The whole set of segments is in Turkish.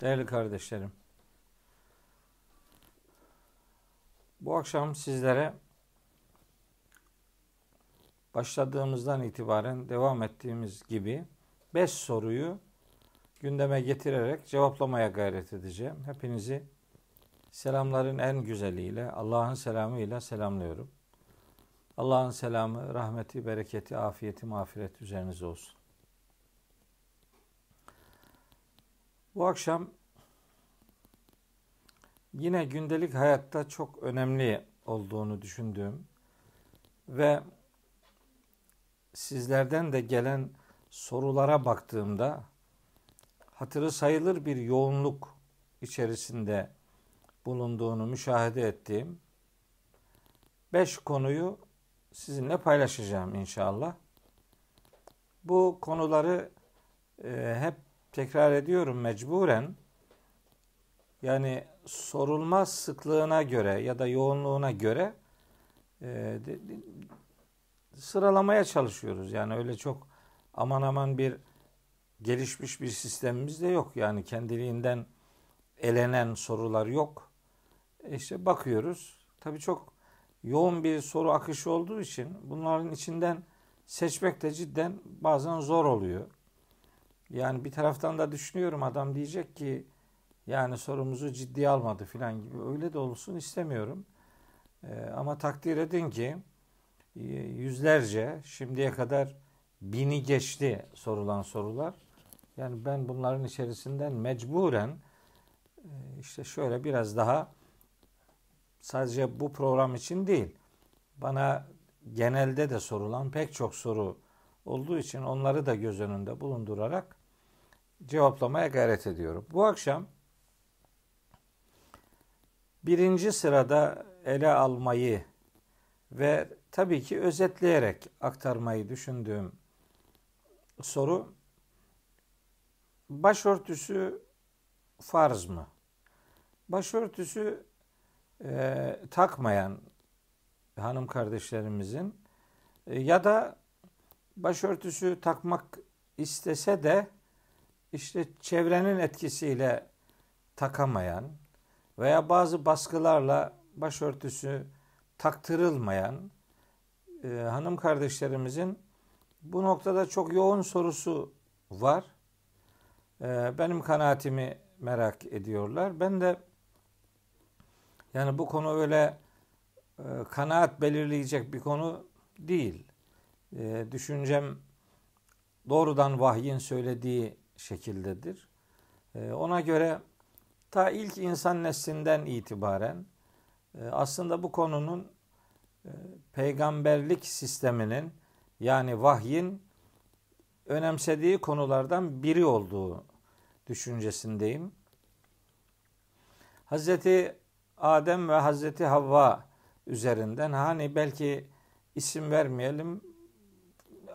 Değerli kardeşlerim, bu akşam sizlere başladığımızdan itibaren devam ettiğimiz gibi beş soruyu gündeme getirerek cevaplamaya gayret edeceğim. Hepinizi selamların en güzeliyle, Allah'ın selamıyla selamlıyorum. Allah'ın selamı, rahmeti, bereketi, afiyeti, mağfiret üzerinize olsun. Bu akşam yine gündelik hayatta çok önemli olduğunu düşündüğüm ve sizlerden de gelen sorulara baktığımda hatırı sayılır bir yoğunluk içerisinde bulunduğunu müşahede ettiğim beş konuyu sizinle paylaşacağım inşallah. Bu konuları e, hep tekrar ediyorum mecburen. Yani sorulma sıklığına göre ya da yoğunluğuna göre e, de, de, sıralamaya çalışıyoruz. Yani öyle çok aman aman bir gelişmiş bir sistemimiz de yok. Yani kendiliğinden elenen sorular yok. E işte bakıyoruz. Tabii çok yoğun bir soru akışı olduğu için bunların içinden seçmek de cidden bazen zor oluyor. Yani bir taraftan da düşünüyorum adam diyecek ki yani sorumuzu ciddiye almadı filan gibi. Öyle de olsun istemiyorum. Ee, ama takdir edin ki e, yüzlerce şimdiye kadar bini geçti sorulan sorular. Yani ben bunların içerisinden mecburen e, işte şöyle biraz daha sadece bu program için değil bana genelde de sorulan pek çok soru olduğu için onları da göz önünde bulundurarak cevaplamaya gayret ediyorum. Bu akşam birinci sırada ele almayı ve tabii ki özetleyerek aktarmayı düşündüğüm soru başörtüsü farz mı? Başörtüsü e, takmayan hanım kardeşlerimizin e, ya da başörtüsü takmak istese de işte çevrenin etkisiyle takamayan veya bazı baskılarla başörtüsü taktırılmayan e, hanım kardeşlerimizin bu noktada çok yoğun sorusu var. E, benim kanaatimi merak ediyorlar. Ben de yani bu konu öyle e, kanaat belirleyecek bir konu değil. E, düşüncem doğrudan vahyin söylediği şekildedir. E, ona göre ta ilk insan neslinden itibaren e, aslında bu konunun e, peygamberlik sisteminin yani vahyin önemsediği konulardan biri olduğu düşüncesindeyim. Hazreti Adem ve Hazreti Havva üzerinden hani belki isim vermeyelim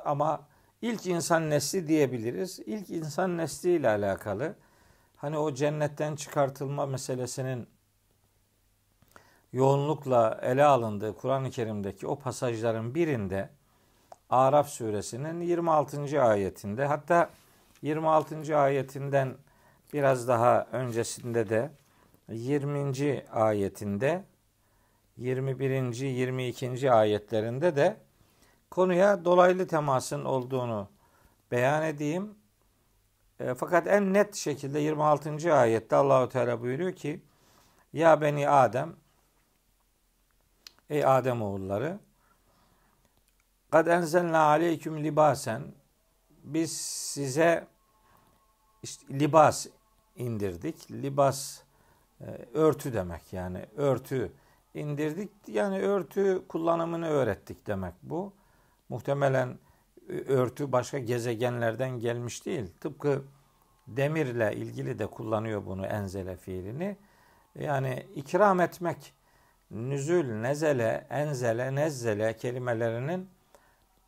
ama ilk insan nesli diyebiliriz. İlk insan nesli ile alakalı hani o cennetten çıkartılma meselesinin yoğunlukla ele alındığı Kur'an-ı Kerim'deki o pasajların birinde Araf suresinin 26. ayetinde hatta 26. ayetinden biraz daha öncesinde de 20. ayetinde 21. 22. ayetlerinde de konuya dolaylı temasın olduğunu beyan edeyim. E, fakat en net şekilde 26. ayette Allahu Teala buyuruyor ki Ya beni Adem Ey Adem oğulları Kad enzelna aleyküm libasen biz size işte libas indirdik. Libas e, örtü demek yani örtü indirdik yani örtü kullanımını öğrettik demek bu. Muhtemelen örtü başka gezegenlerden gelmiş değil. Tıpkı demirle ilgili de kullanıyor bunu enzele fiilini. Yani ikram etmek, nüzül, nezele, enzele, nezzele kelimelerinin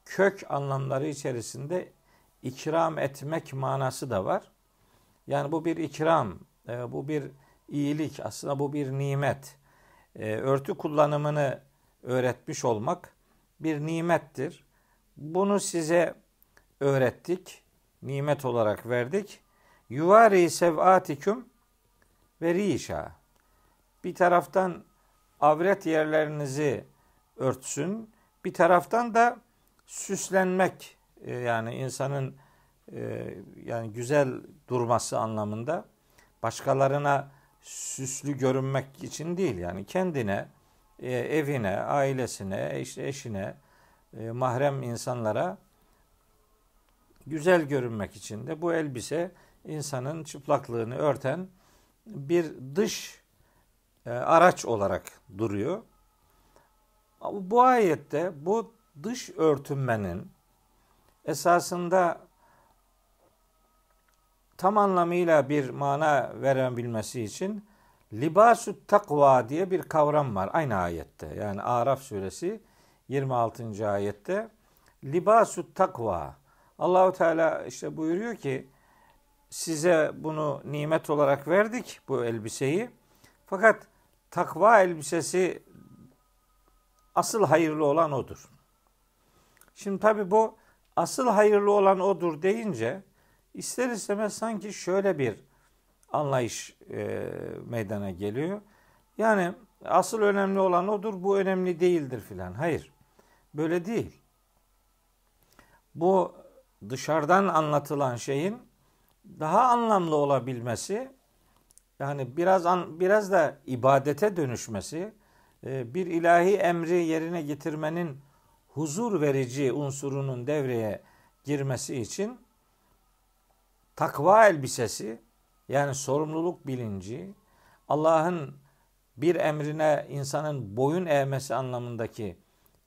kök anlamları içerisinde ikram etmek manası da var. Yani bu bir ikram, e, bu bir iyilik, aslında bu bir nimet. E, örtü kullanımını öğretmiş olmak bir nimettir. Bunu size öğrettik, nimet olarak verdik. Yuvari sevatikum ve rişa. Bir taraftan avret yerlerinizi örtsün, bir taraftan da süslenmek e, yani insanın e, yani güzel durması anlamında başkalarına süslü görünmek için değil yani kendine, e, evine, ailesine, işte eşine, mahrem insanlara güzel görünmek için de bu elbise insanın çıplaklığını örten bir dış araç olarak duruyor. Bu ayette bu dış örtünmenin esasında tam anlamıyla bir mana verebilmesi için libasut takva diye bir kavram var aynı ayette. Yani Araf suresi 26. ayette libasut takva. Allahu Teala işte buyuruyor ki size bunu nimet olarak verdik bu elbiseyi. Fakat takva elbisesi asıl hayırlı olan odur. Şimdi tabi bu asıl hayırlı olan odur deyince ister istemez sanki şöyle bir anlayış e, meydana geliyor. Yani asıl önemli olan odur, bu önemli değildir filan. Hayır. Böyle değil. Bu dışarıdan anlatılan şeyin daha anlamlı olabilmesi yani biraz an, biraz da ibadete dönüşmesi, e, bir ilahi emri yerine getirmenin huzur verici unsurunun devreye girmesi için takva elbisesi yani sorumluluk bilinci Allah'ın bir emrine insanın boyun eğmesi anlamındaki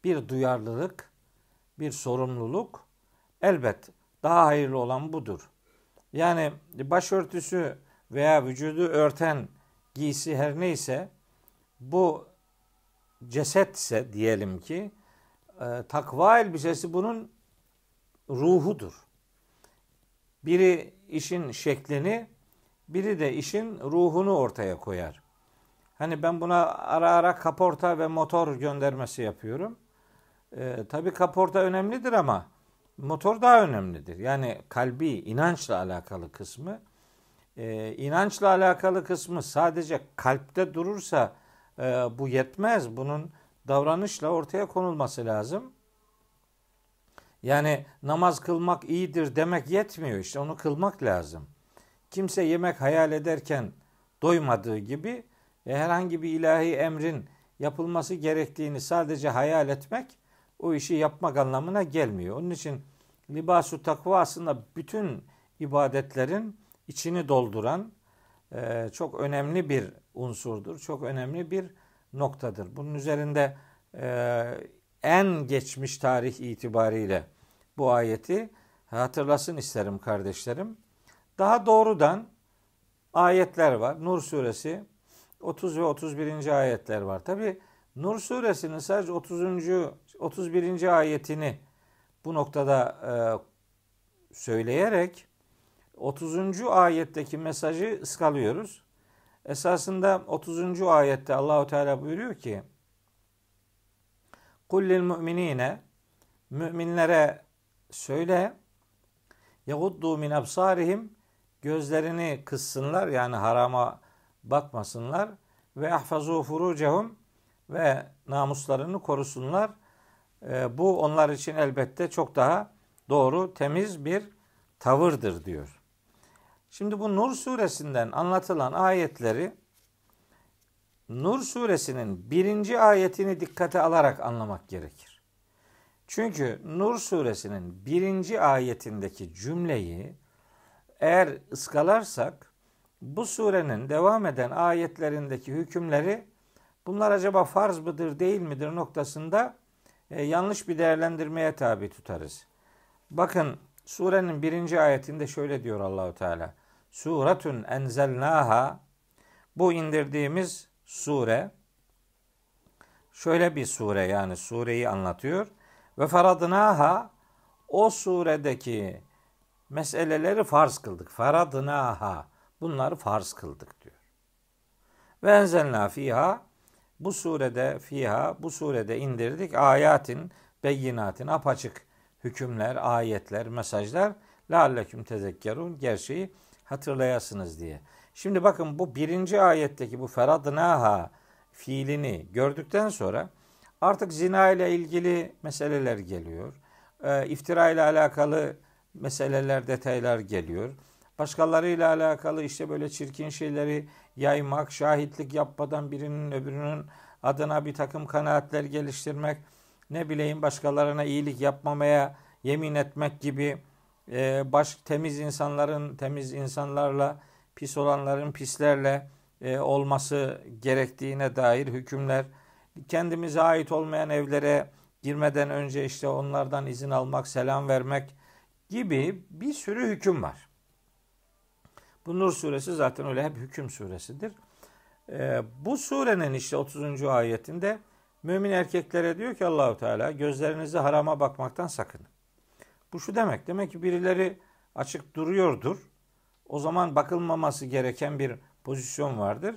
bir duyarlılık, bir sorumluluk elbet daha hayırlı olan budur. Yani başörtüsü veya vücudu örten giysi her neyse bu cesetse diyelim ki e, takva elbisesi bunun ruhudur. Biri işin şeklini, biri de işin ruhunu ortaya koyar. Hani ben buna ara ara kaporta ve motor göndermesi yapıyorum. E, tabii kaporta önemlidir ama motor daha önemlidir. Yani kalbi, inançla alakalı kısmı. E, inançla alakalı kısmı sadece kalpte durursa e, bu yetmez. Bunun davranışla ortaya konulması lazım. Yani namaz kılmak iyidir demek yetmiyor işte onu kılmak lazım. Kimse yemek hayal ederken doymadığı gibi e, herhangi bir ilahi emrin yapılması gerektiğini sadece hayal etmek o işi yapmak anlamına gelmiyor. Onun için libasu takva aslında bütün ibadetlerin içini dolduran e, çok önemli bir unsurdur. Çok önemli bir noktadır. Bunun üzerinde e, en geçmiş tarih itibariyle bu ayeti hatırlasın isterim kardeşlerim. Daha doğrudan ayetler var. Nur suresi 30 ve 31. ayetler var. Tabi Nur suresinin sadece 30. 31. ayetini bu noktada e, söyleyerek 30. ayetteki mesajı ıskalıyoruz. Esasında 30. ayette Allahu Teala buyuruyor ki Kullil müminine müminlere söyle yahuddu min absarihim gözlerini kıssınlar yani harama bakmasınlar ve ahfazu furucehum ve namuslarını korusunlar. E, bu onlar için elbette çok daha doğru, temiz bir tavırdır diyor. Şimdi bu Nur suresinden anlatılan ayetleri Nur suresinin birinci ayetini dikkate alarak anlamak gerekir. Çünkü Nur suresinin birinci ayetindeki cümleyi eğer ıskalarsak bu surenin devam eden ayetlerindeki hükümleri bunlar acaba farz mıdır değil midir noktasında e, yanlış bir değerlendirmeye tabi tutarız. Bakın surenin birinci ayetinde şöyle diyor Allahu Teala. Suratun enzelnaha bu indirdiğimiz sure şöyle bir sure yani sureyi anlatıyor. Ve faradnaha o suredeki meseleleri farz kıldık. Faradnaha bunları farz kıldık diyor. Ve enzelna fiha bu surede fiha bu surede indirdik ayatin beyinatin apaçık hükümler, ayetler, mesajlar lealleküm tezekkerun gerçeği hatırlayasınız diye. Şimdi bakın bu birinci ayetteki bu feradnaha fiilini gördükten sonra artık zina ile ilgili meseleler geliyor. E, iftira ile alakalı meseleler, detaylar geliyor. Başkalarıyla alakalı işte böyle çirkin şeyleri yaymak, şahitlik yapmadan birinin öbürünün adına bir takım kanaatler geliştirmek, ne bileyim başkalarına iyilik yapmamaya yemin etmek gibi e, baş temiz insanların temiz insanlarla pis olanların pislerle e, olması gerektiğine dair hükümler kendimize ait olmayan evlere girmeden önce işte onlardan izin almak, selam vermek gibi bir sürü hüküm var. Bu Nur suresi zaten öyle hep hüküm suresidir. Ee, bu surenin işte 30. ayetinde mümin erkeklere diyor ki Allahu Teala gözlerinizi harama bakmaktan sakın. Bu şu demek. Demek ki birileri açık duruyordur. O zaman bakılmaması gereken bir pozisyon vardır.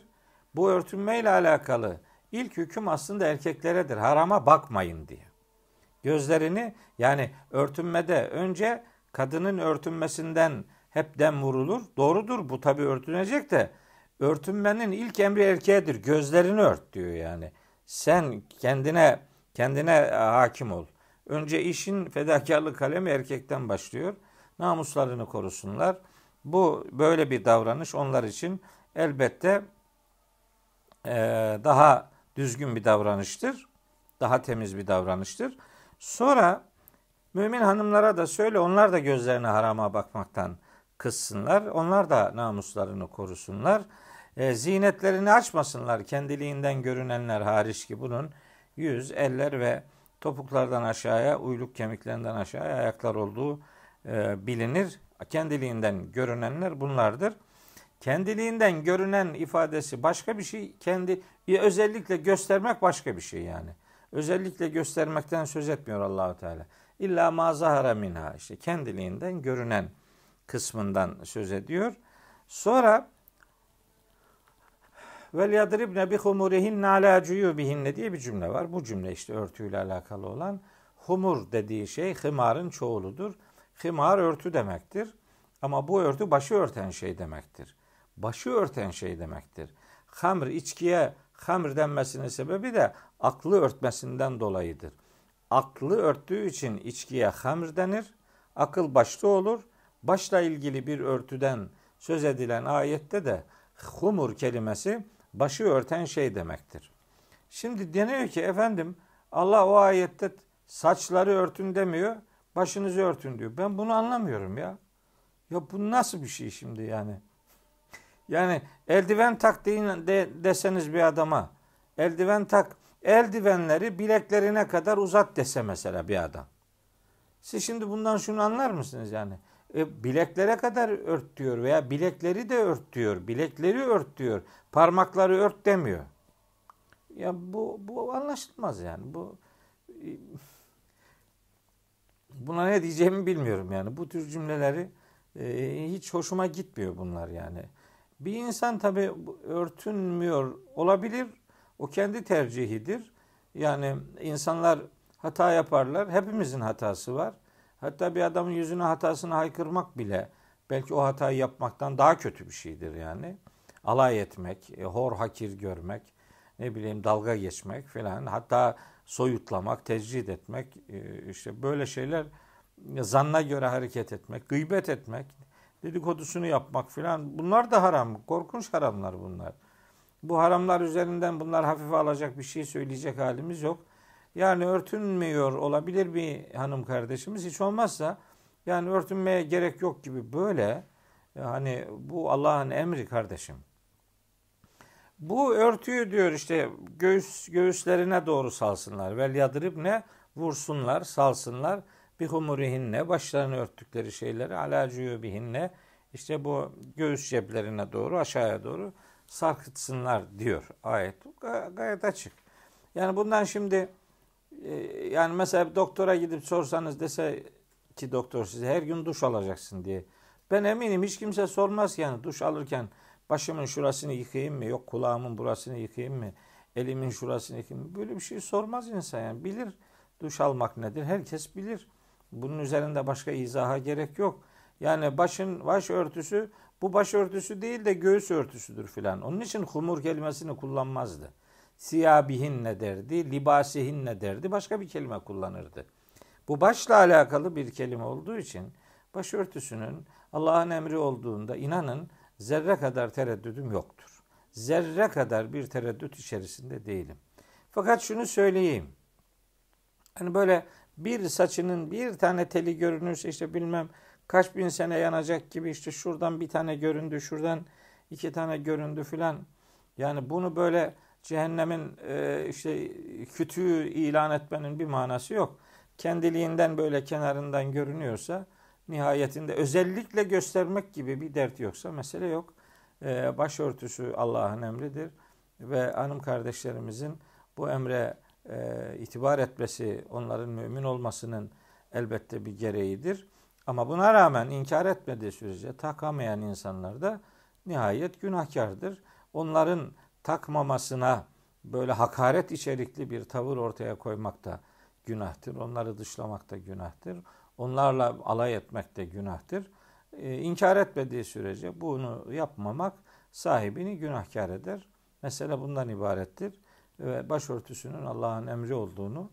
Bu örtünmeyle alakalı ilk hüküm aslında erkekleredir. Harama bakmayın diye. Gözlerini yani örtünmede önce kadının örtünmesinden hep dem vurulur. Doğrudur bu tabi örtünecek de örtünmenin ilk emri erkeğedir. Gözlerini ört diyor yani. Sen kendine kendine hakim ol. Önce işin fedakarlık kalemi erkekten başlıyor. Namuslarını korusunlar. Bu böyle bir davranış onlar için elbette e, daha düzgün bir davranıştır. Daha temiz bir davranıştır. Sonra mümin hanımlara da söyle onlar da gözlerini harama bakmaktan kıssınlar. Onlar da namuslarını korusunlar. E, zinetlerini açmasınlar. Kendiliğinden görünenler hariç ki bunun yüz, eller ve topuklardan aşağıya, uyluk kemiklerinden aşağıya ayaklar olduğu e, bilinir. Kendiliğinden görünenler bunlardır. Kendiliğinden görünen ifadesi başka bir şey. Kendi özellikle göstermek başka bir şey yani. Özellikle göstermekten söz etmiyor Allahu Teala. İlla mazahara minha işte kendiliğinden görünen kısmından söz ediyor. Sonra vel yadribne bi humurihin ala cuyubihinne diye bir cümle var. Bu cümle işte örtüyle alakalı olan humur dediği şey hımarın çoğuludur. Hımar örtü demektir. Ama bu örtü başı örten şey demektir. Başı örten şey demektir. Hamr içkiye hamr denmesinin sebebi de aklı örtmesinden dolayıdır. Aklı örttüğü için içkiye hamr denir. Akıl başta olur başla ilgili bir örtüden söz edilen ayette de humur kelimesi başı örten şey demektir. Şimdi deniyor ki efendim Allah o ayette saçları örtün demiyor, başınızı örtün diyor. Ben bunu anlamıyorum ya. Ya bu nasıl bir şey şimdi yani? Yani eldiven tak deyin de, deseniz bir adama, eldiven tak, eldivenleri bileklerine kadar uzat dese mesela bir adam. Siz şimdi bundan şunu anlar mısınız yani? E, bileklere kadar ört diyor veya bilekleri de ört diyor. Bilekleri ört diyor. Parmakları ört demiyor. Ya bu bu anlaşılmaz yani. Bu e, buna ne diyeceğimi bilmiyorum yani. Bu tür cümleleri e, hiç hoşuma gitmiyor bunlar yani. Bir insan tabi örtünmüyor olabilir. O kendi tercihidir. Yani insanlar hata yaparlar. Hepimizin hatası var. Hatta bir adamın yüzüne hatasını haykırmak bile belki o hatayı yapmaktan daha kötü bir şeydir yani. Alay etmek, e, hor hakir görmek, ne bileyim dalga geçmek filan. Hatta soyutlamak, tecrid etmek, e, işte böyle şeyler zanna göre hareket etmek, gıybet etmek, dedikodusunu yapmak filan. Bunlar da haram. Korkunç haramlar bunlar. Bu haramlar üzerinden bunlar hafife alacak bir şey söyleyecek halimiz yok. Yani örtünmüyor olabilir bir hanım kardeşimiz. Hiç olmazsa yani örtünmeye gerek yok gibi böyle hani bu Allah'ın emri kardeşim. Bu örtüyü diyor işte göğüs göğüslerine doğru salsınlar. Vel yadırıp ne vursunlar, salsınlar. Bir humurihinne başlarını örttükleri şeyleri ala cuyubihinne işte bu göğüs ceplerine doğru aşağıya doğru sarkıtsınlar diyor ayet. Gayet açık. Yani bundan şimdi yani mesela doktora gidip sorsanız dese ki doktor size her gün duş alacaksın diye. Ben eminim hiç kimse sormaz yani duş alırken başımın şurasını yıkayayım mı? Yok kulağımın burasını yıkayayım mı? Elimin şurasını yıkayayım mı? Böyle bir şey sormaz insan yani. Bilir duş almak nedir? Herkes bilir. Bunun üzerinde başka izaha gerek yok. Yani başın baş örtüsü Bu başörtüsü değil de göğüs örtüsüdür filan. Onun için humur kelimesini kullanmazdı. Siyabihin ne derdi, libasihin ne derdi, başka bir kelime kullanırdı. Bu başla alakalı bir kelime olduğu için başörtüsünün Allah'ın emri olduğunda inanın zerre kadar tereddüdüm yoktur. Zerre kadar bir tereddüt içerisinde değilim. Fakat şunu söyleyeyim. Hani böyle bir saçının bir tane teli görünürse işte bilmem kaç bin sene yanacak gibi işte şuradan bir tane göründü, şuradan iki tane göründü filan. Yani bunu böyle cehennemin e, işte kütüğü ilan etmenin bir manası yok. Kendiliğinden böyle kenarından görünüyorsa nihayetinde özellikle göstermek gibi bir dert yoksa mesele yok. E, başörtüsü Allah'ın emridir ve hanım kardeşlerimizin bu emre e, itibar etmesi, onların mümin olmasının elbette bir gereğidir. Ama buna rağmen inkar etmediği sürece takamayan insanlar da nihayet günahkardır. Onların takmamasına böyle hakaret içerikli bir tavır ortaya koymak da günahtır. Onları dışlamak da günahtır. Onlarla alay etmek de günahtır. Ee, inkar etmediği sürece bunu yapmamak sahibini günahkar eder. Mesele bundan ibarettir. Ve başörtüsünün Allah'ın emri olduğunu,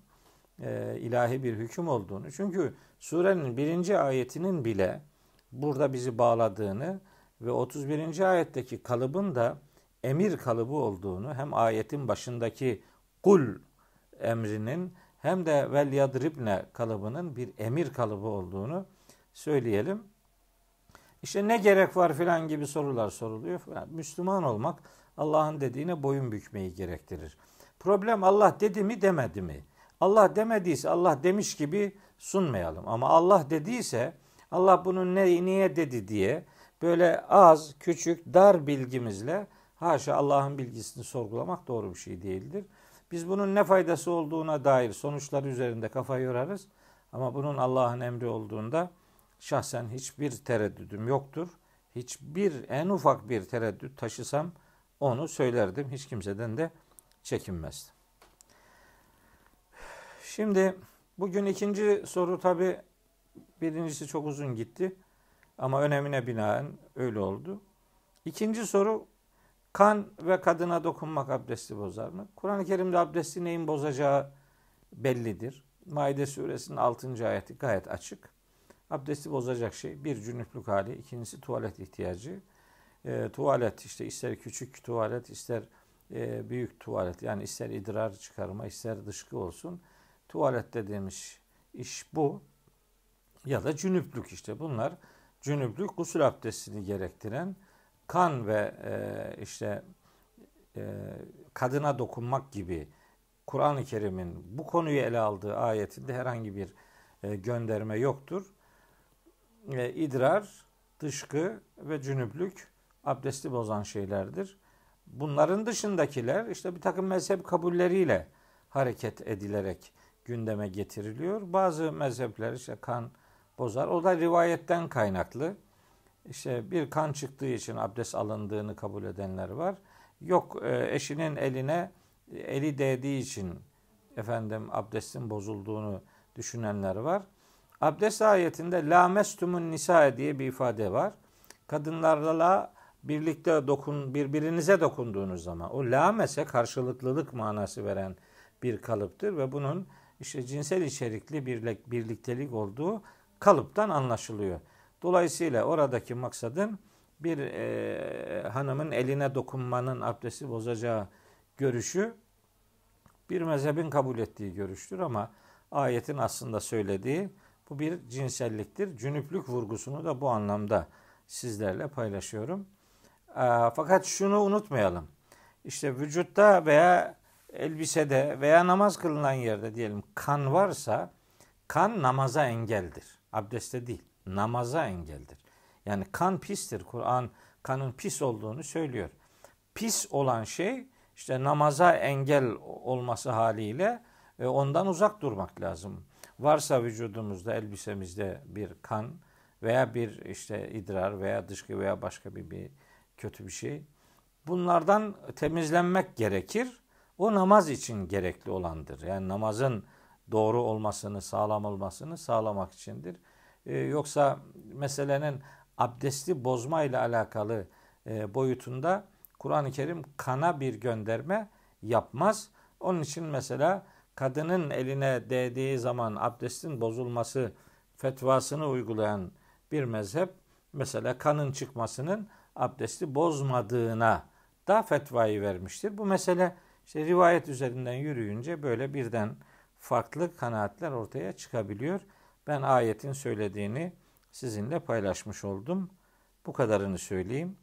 e, ilahi bir hüküm olduğunu. Çünkü surenin birinci ayetinin bile burada bizi bağladığını ve 31. ayetteki kalıbın da emir kalıbı olduğunu hem ayetin başındaki kul emrinin hem de vel yadribne kalıbının bir emir kalıbı olduğunu söyleyelim. İşte ne gerek var filan gibi sorular soruluyor. Müslüman olmak Allah'ın dediğine boyun bükmeyi gerektirir. Problem Allah dedi mi demedi mi? Allah demediyse Allah demiş gibi sunmayalım. Ama Allah dediyse Allah bunu ne, niye dedi diye böyle az, küçük, dar bilgimizle haşa Allah'ın bilgisini sorgulamak doğru bir şey değildir. Biz bunun ne faydası olduğuna dair sonuçlar üzerinde kafa yorarız. Ama bunun Allah'ın emri olduğunda şahsen hiçbir tereddüdüm yoktur. Hiçbir en ufak bir tereddüt taşısam onu söylerdim. Hiç kimseden de çekinmezdim. Şimdi bugün ikinci soru tabi birincisi çok uzun gitti. Ama önemine binaen öyle oldu. İkinci soru kan ve kadına dokunmak abdesti bozar mı? Kur'an-ı Kerim'de abdesti neyin bozacağı bellidir. Maide suresinin 6. ayeti gayet açık. Abdesti bozacak şey bir cünüplük hali, ikincisi tuvalet ihtiyacı. E, tuvalet işte ister küçük tuvalet ister e, büyük tuvalet yani ister idrar çıkarma ister dışkı olsun. Tuvalet dediğimiz iş bu. Ya da cünüplük işte bunlar cünüplük gusül abdestini gerektiren kan ve e, işte e, kadına dokunmak gibi Kur'an-ı Kerim'in bu konuyu ele aldığı ayetinde herhangi bir e, gönderme yoktur. E, idrar, dışkı ve cünüplük abdesti bozan şeylerdir. Bunların dışındakiler işte bir takım mezhep kabulleriyle hareket edilerek gündeme getiriliyor. Bazı mezhepler işte kan bozar. O da rivayetten kaynaklı. İşte bir kan çıktığı için abdest alındığını kabul edenler var. Yok e, eşinin eline eli değdiği için efendim abdestin bozulduğunu düşünenler var. Abdest ayetinde la mestumun nisa diye bir ifade var. Kadınlarla birlikte dokun birbirinize dokunduğunuz zaman o lamese karşılıklılık manası veren bir kalıptır ve bunun işte cinsel içerikli birlik, birliktelik olduğu kalıptan anlaşılıyor. Dolayısıyla oradaki maksadın bir e, hanımın eline dokunmanın abdesti bozacağı görüşü bir mezhebin kabul ettiği görüştür ama ayetin aslında söylediği bu bir cinselliktir. Cünüplük vurgusunu da bu anlamda sizlerle paylaşıyorum. E, fakat şunu unutmayalım. İşte vücutta veya elbisede veya namaz kılınan yerde diyelim kan varsa kan namaza engeldir. Abdeste değil namaza engeldir. Yani kan pistir. Kur'an kanın pis olduğunu söylüyor. Pis olan şey işte namaza engel olması haliyle e, ondan uzak durmak lazım. Varsa vücudumuzda, elbisemizde bir kan veya bir işte idrar veya dışkı veya başka bir, bir kötü bir şey. Bunlardan temizlenmek gerekir. O namaz için gerekli olandır. Yani namazın doğru olmasını, sağlam olmasını sağlamak içindir. E, yoksa meselenin abdesti bozma ile alakalı e, boyutunda Kur'an-ı Kerim kana bir gönderme yapmaz. Onun için mesela kadının eline değdiği zaman abdestin bozulması fetvasını uygulayan bir mezhep mesela kanın çıkmasının abdesti bozmadığına da fetvayı vermiştir. Bu mesele işte rivayet üzerinden yürüyünce böyle birden farklı kanaatler ortaya çıkabiliyor. Ben ayetin söylediğini sizinle paylaşmış oldum. Bu kadarını söyleyeyim.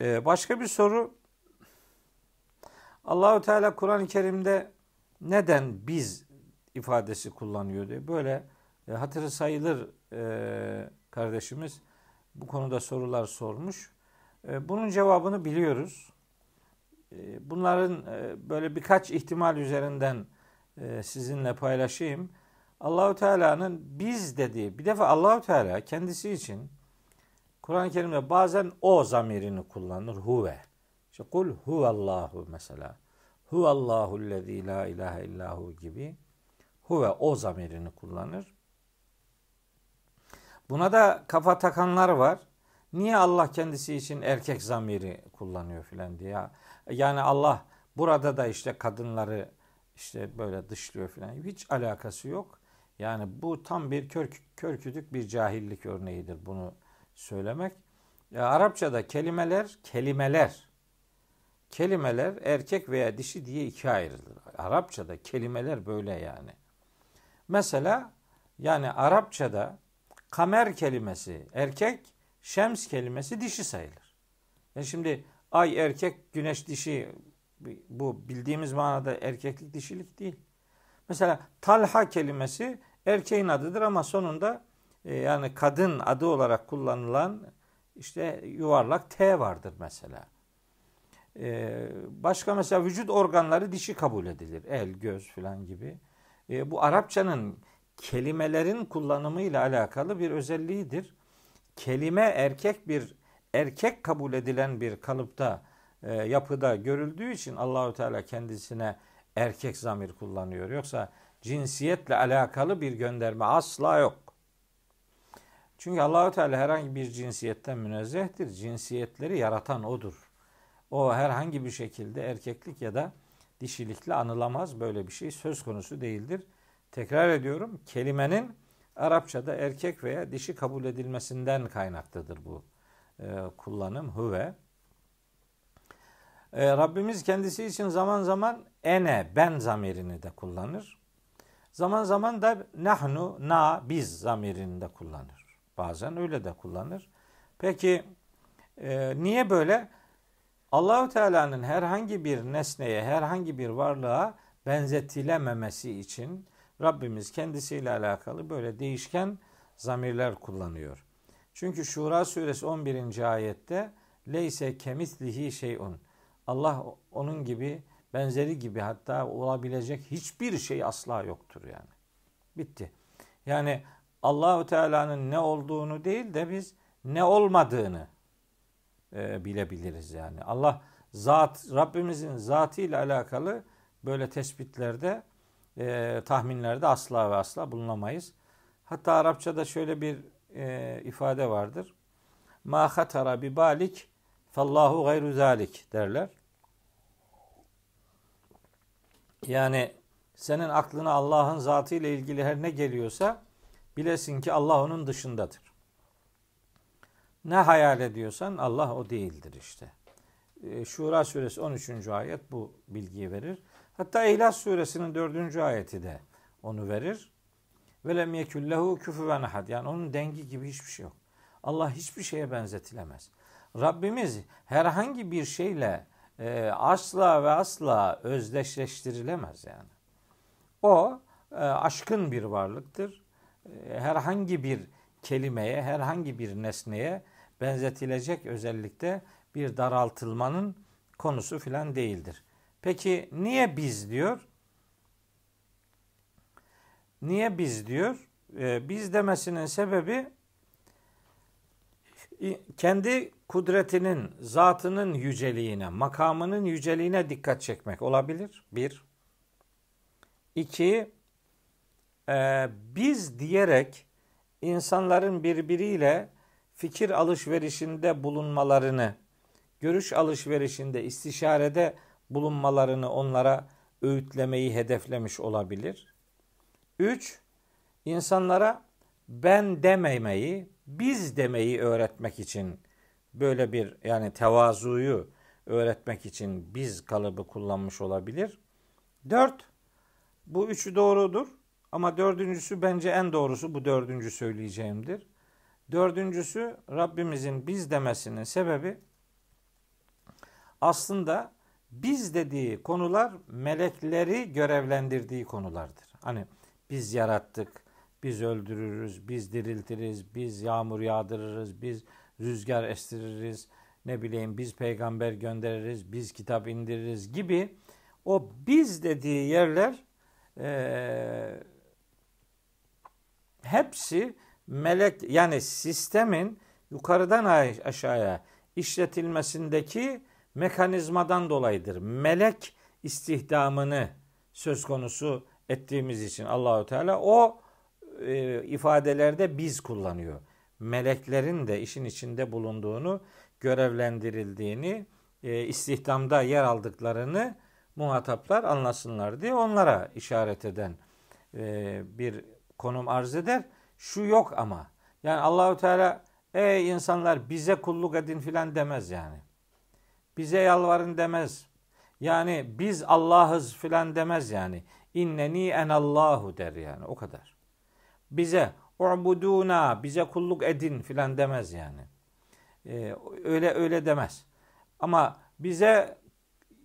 Ee, başka bir soru. Allahu Teala Kur'an-ı Kerim'de neden biz ifadesi kullanıyor diye böyle e, hatırı sayılır e, kardeşimiz bu konuda sorular sormuş. E, bunun cevabını biliyoruz. E, bunların e, böyle birkaç ihtimal üzerinden sizinle paylaşayım. Allahu Teala'nın biz dediği bir defa Allahu Teala kendisi için Kur'an-ı Kerim'de bazen o zamirini kullanır. Huve. İşte kul huvallahu mesela. Huvallahu lezî la ilahe illahu gibi. Huve o zamirini kullanır. Buna da kafa takanlar var. Niye Allah kendisi için erkek zamiri kullanıyor filan diye. Yani Allah burada da işte kadınları işte böyle dışlıyor filan. Hiç alakası yok. Yani bu tam bir kör, körkütük bir cahillik örneğidir bunu söylemek. Ya Arapçada kelimeler, kelimeler, kelimeler erkek veya dişi diye ikiye ayrılır. Arapçada kelimeler böyle yani. Mesela yani Arapçada kamer kelimesi erkek, şems kelimesi dişi sayılır. Yani şimdi ay erkek, güneş dişi bu bildiğimiz manada erkeklik dişilik değil. Mesela talha kelimesi erkeğin adıdır ama sonunda e, yani kadın adı olarak kullanılan işte yuvarlak T vardır mesela. E, başka mesela vücut organları dişi kabul edilir. El, göz filan gibi. E, bu Arapçanın kelimelerin kullanımı ile alakalı bir özelliğidir. Kelime erkek bir erkek kabul edilen bir kalıpta e, yapıda görüldüğü için Allahü Teala kendisine erkek zamir kullanıyor. Yoksa cinsiyetle alakalı bir gönderme asla yok. Çünkü Allahü Teala herhangi bir cinsiyetten münezzehtir. Cinsiyetleri yaratan odur. O herhangi bir şekilde erkeklik ya da dişilikle anılamaz. Böyle bir şey söz konusu değildir. Tekrar ediyorum. Kelimenin Arapçada erkek veya dişi kabul edilmesinden kaynaklıdır bu e, kullanım. Hüve. E, Rabbimiz kendisi için zaman zaman ene, ben zamirini de kullanır. Zaman zaman da nahnu, na, biz zamirini de kullanır. Bazen öyle de kullanır. Peki e, niye böyle? Allahu Teala'nın herhangi bir nesneye, herhangi bir varlığa benzetilememesi için Rabbimiz kendisiyle alakalı böyle değişken zamirler kullanıyor. Çünkü Şura suresi 11. ayette leyse kemislihi şeyun. Allah onun gibi benzeri gibi hatta olabilecek hiçbir şey asla yoktur yani. Bitti. Yani Allahu Teala'nın ne olduğunu değil de biz ne olmadığını e, bilebiliriz yani. Allah zat Rabbimizin zatı ile alakalı böyle tespitlerde e, tahminlerde asla ve asla bulunamayız. Hatta Arapçada şöyle bir e, ifade vardır. Ma hatara bi balik fallahu gayru zalik derler. Yani senin aklına Allah'ın zatı ile ilgili her ne geliyorsa bilesin ki Allah onun dışındadır. Ne hayal ediyorsan Allah o değildir işte. E, Şura suresi 13. ayet bu bilgiyi verir. Hatta İhlas suresinin 4. ayeti de onu verir. Ve lem yekullehu küfüven ahad. Yani onun dengi gibi hiçbir şey yok. Allah hiçbir şeye benzetilemez. Rabbimiz herhangi bir şeyle e, asla ve asla özdeşleştirilemez yani. O e, aşkın bir varlıktır. E, herhangi bir kelimeye, herhangi bir nesneye benzetilecek özellikle bir daraltılmanın konusu filan değildir. Peki niye biz diyor? Niye biz diyor? Ee, biz demesinin sebebi kendi kudretinin, zatının yüceliğine, makamının yüceliğine dikkat çekmek olabilir. Bir. İki, e, biz diyerek insanların birbiriyle fikir alışverişinde bulunmalarını, görüş alışverişinde, istişarede bulunmalarını onlara öğütlemeyi hedeflemiş olabilir. Üç, insanlara ben dememeyi, biz demeyi öğretmek için böyle bir yani tevazuyu öğretmek için biz kalıbı kullanmış olabilir. Dört, bu üçü doğrudur ama dördüncüsü bence en doğrusu bu dördüncü söyleyeceğimdir. Dördüncüsü Rabbimizin biz demesinin sebebi aslında biz dediği konular melekleri görevlendirdiği konulardır. Hani biz yarattık, biz öldürürüz, biz diriltiriz, biz yağmur yağdırırız, biz rüzgar estiririz, ne bileyim biz peygamber göndeririz, biz kitap indiririz gibi o biz dediği yerler e, hepsi melek yani sistemin yukarıdan aşağıya işletilmesindeki mekanizmadan dolayıdır. Melek istihdamını söz konusu ettiğimiz için Allahü Teala o e, ifadelerde biz kullanıyor. Meleklerin de işin içinde bulunduğunu, görevlendirildiğini, e, istihdamda yer aldıklarını muhataplar anlasınlar diye onlara işaret eden e, bir konum arz eder. Şu yok ama. Yani Allahü Teala ey insanlar bize kulluk edin filan demez yani. Bize yalvarın demez. Yani biz Allah'ız filan demez yani. İnneni en Allahu der yani o kadar. Bize ubuduna bize kulluk edin filan demez yani. Ee, öyle öyle demez. Ama bize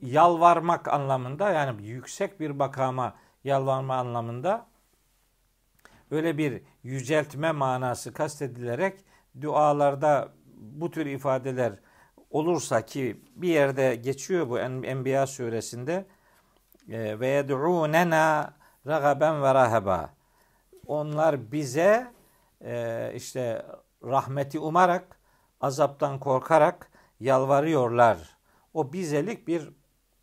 yalvarmak anlamında yani yüksek bir makama yalvarma anlamında öyle bir yüceltme manası kastedilerek dualarda bu tür ifadeler olursa ki bir yerde geçiyor bu Enbiya suresinde ve yed'ûnena ragaben ve rahaba. Onlar bize e, işte rahmeti umarak, azaptan korkarak yalvarıyorlar. O bizelik bir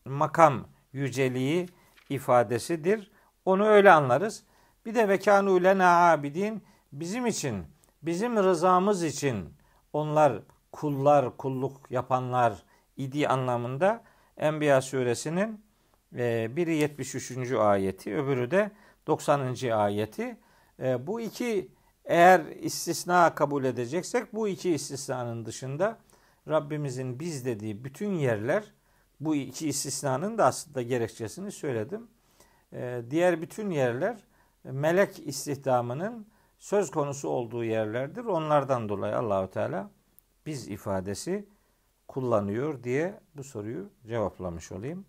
makam yüceliği ifadesidir. Onu öyle anlarız. Bir de vekanu lena abidin bizim için, bizim rızamız için onlar kullar, kulluk yapanlar idi anlamında Enbiya suresinin e, biri 73. ayeti, öbürü de 90. ayeti. E, bu iki eğer istisna kabul edeceksek bu iki istisnanın dışında Rabbimizin biz dediği bütün yerler bu iki istisnanın da aslında gerekçesini söyledim. E, diğer bütün yerler melek istihdamının söz konusu olduğu yerlerdir. Onlardan dolayı Allahu Teala biz ifadesi kullanıyor diye bu soruyu cevaplamış olayım.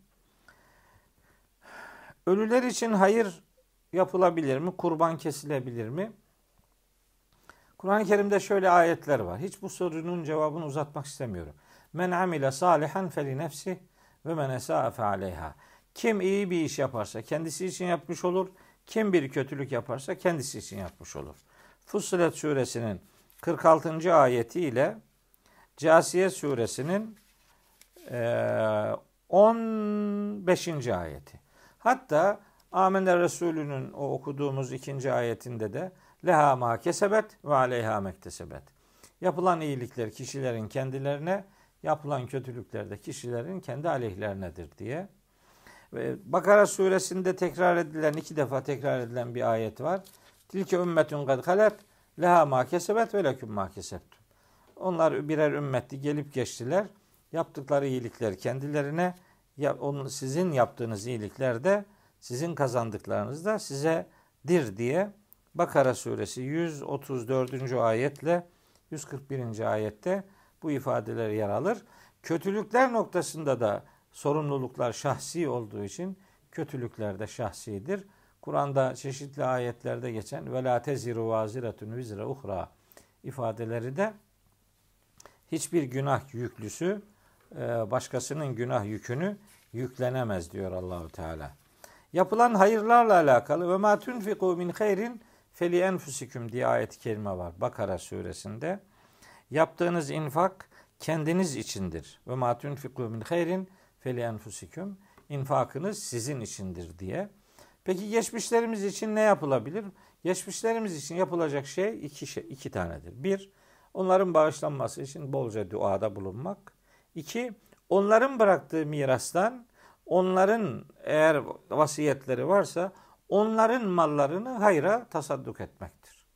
Ölüler için hayır yapılabilir mi? Kurban kesilebilir mi? Kur'an-ı Kerim'de şöyle ayetler var. Hiç bu sorunun cevabını uzatmak istemiyorum. Men amile salihan feli nefsi ve men esa'fe aleyha. Kim iyi bir iş yaparsa kendisi için yapmış olur. Kim bir kötülük yaparsa kendisi için yapmış olur. Fussilet suresinin 46. ayeti ile Casiye suresinin 15. E, ayeti. Hatta Amener Resulü'nün o okuduğumuz ikinci ayetinde de leha ma kesebet ve aleyha mektesebet. Yapılan iyilikler kişilerin kendilerine, yapılan kötülükler de kişilerin kendi aleyhlernedir diye. Ve Bakara suresinde tekrar edilen, iki defa tekrar edilen bir ayet var. Tilke ümmetun kad halet leha ma kesebet ve leküm ma kesebtum. Onlar birer ümmetti gelip geçtiler. Yaptıkları iyilikler kendilerine, sizin yaptığınız iyilikler de sizin kazandıklarınız da size dir diye Bakara suresi 134. ayetle 141. ayette bu ifadeler yer alır. Kötülükler noktasında da sorumluluklar şahsi olduğu için kötülükler de şahsidir. Kur'an'da çeşitli ayetlerde geçen ve la teziru vaziretun vizre uhra ifadeleri de hiçbir günah yüklüsü e, başkasının günah yükünü yüklenemez diyor Allahu Teala. Yapılan hayırlarla alakalı ve ma tunfiku min hayrin feli enfusikum diye ayet-i kerime var Bakara suresinde. Yaptığınız infak kendiniz içindir. Ve ma tunfiku min hayrin feli enfusikum. İnfakınız sizin içindir diye. Peki geçmişlerimiz için ne yapılabilir? Geçmişlerimiz için yapılacak şey iki, şey, iki tanedir. Bir, onların bağışlanması için bolca duada bulunmak. İki, onların bıraktığı mirastan onların eğer vasiyetleri varsa onların mallarını hayra tasadduk etmektir.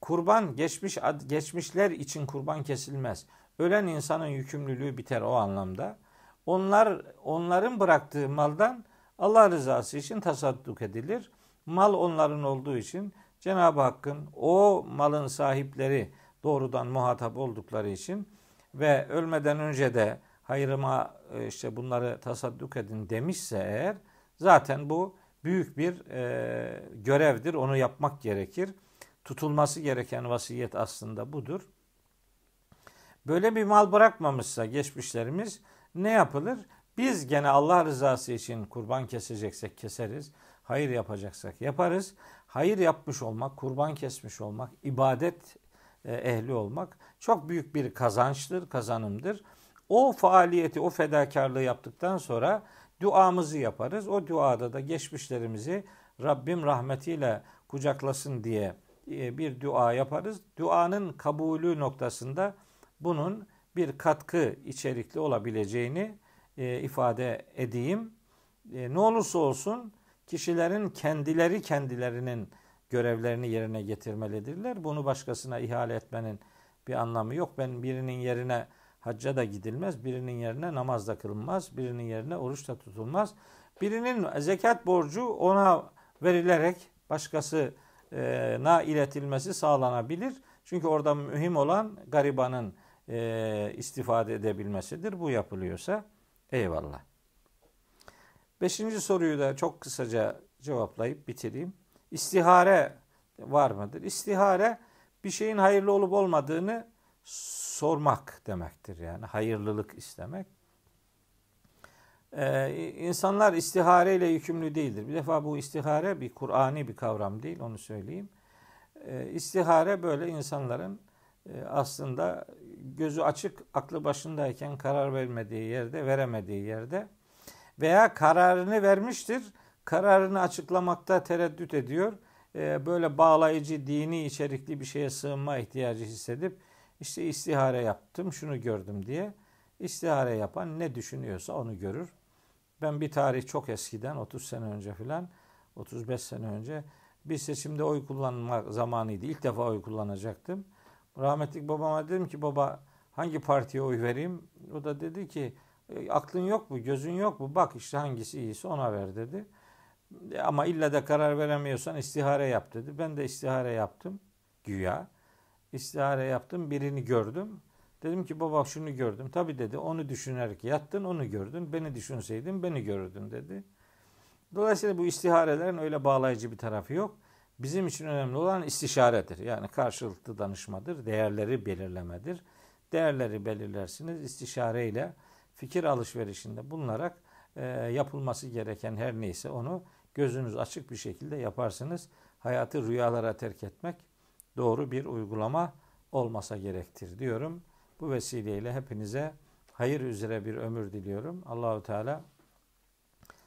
Kurban geçmiş geçmişler için kurban kesilmez. Ölen insanın yükümlülüğü biter o anlamda. Onlar onların bıraktığı maldan Allah rızası için tasadduk edilir. Mal onların olduğu için Cenab-ı Hakk'ın o malın sahipleri doğrudan muhatap oldukları için ve ölmeden önce de hayrıma e, işte bunları tasadduk edin demişse eğer zaten bu büyük bir e, görevdir. Onu yapmak gerekir. Tutulması gereken vasiyet aslında budur. Böyle bir mal bırakmamışsa geçmişlerimiz ne yapılır? Biz gene Allah rızası için kurban keseceksek keseriz. Hayır yapacaksak yaparız. Hayır yapmış olmak, kurban kesmiş olmak, ibadet e, ehli olmak çok büyük bir kazançtır, kazanımdır. O faaliyeti, o fedakarlığı yaptıktan sonra duamızı yaparız. O duada da geçmişlerimizi Rabbim rahmetiyle kucaklasın diye e, bir dua yaparız. Duanın kabulü noktasında bunun bir katkı içerikli olabileceğini e, ifade edeyim. E, ne olursa olsun kişilerin kendileri kendilerinin görevlerini yerine getirmelidirler. Bunu başkasına ihale etmenin bir anlamı yok. Ben birinin yerine hacca da gidilmez, birinin yerine namaz da kılınmaz, birinin yerine oruç da tutulmaz. Birinin zekat borcu ona verilerek başkasına iletilmesi sağlanabilir. Çünkü orada mühim olan garibanın e, istifade edebilmesidir. Bu yapılıyorsa eyvallah. Beşinci soruyu da çok kısaca cevaplayıp bitireyim. İstihare var mıdır? İstihare bir şeyin hayırlı olup olmadığını sormak demektir yani hayırlılık istemek. Ee, insanlar istihare ile yükümlü değildir. Bir defa bu istihare bir Kur'ani bir kavram değil onu söyleyeyim. Ee, istihare böyle insanların e, aslında gözü açık aklı başındayken karar vermediği yerde veremediği yerde veya kararını vermiştir kararını açıklamakta tereddüt ediyor. Ee, böyle bağlayıcı dini içerikli bir şeye sığınma ihtiyacı hissedip işte istihare yaptım şunu gördüm diye istihare yapan ne düşünüyorsa onu görür. Ben bir tarih çok eskiden 30 sene önce filan 35 sene önce bir seçimde oy kullanma zamanıydı. İlk defa oy kullanacaktım. Rahmetlik babama dedim ki baba hangi partiye oy vereyim? O da dedi ki e, aklın yok mu, gözün yok mu? Bak işte hangisi iyiyse ona ver dedi. E, ama illa da karar veremiyorsan istihare yap dedi. Ben de istihare yaptım güya. İstihare yaptım birini gördüm. Dedim ki baba şunu gördüm. Tabi dedi onu düşünerek yattın onu gördün. Beni düşünseydin beni görürdün dedi. Dolayısıyla bu istiharelerin öyle bağlayıcı bir tarafı yok. Bizim için önemli olan istişaredir. Yani karşılıklı danışmadır. Değerleri belirlemedir. Değerleri belirlersiniz. istişareyle fikir alışverişinde bulunarak e, yapılması gereken her neyse onu gözünüz açık bir şekilde yaparsınız. Hayatı rüyalara terk etmek doğru bir uygulama olmasa gerektir diyorum. Bu vesileyle hepinize hayır üzere bir ömür diliyorum. Allahu Teala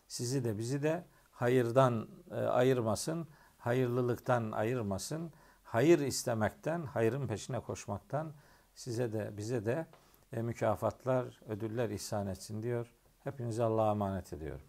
sizi de bizi de hayırdan e, ayırmasın, hayırlılıktan ayırmasın. Hayır istemekten, hayırın peşine koşmaktan size de bize de e, mükafatlar, ödüller ihsan etsin diyor. Hepinize Allah'a emanet ediyorum.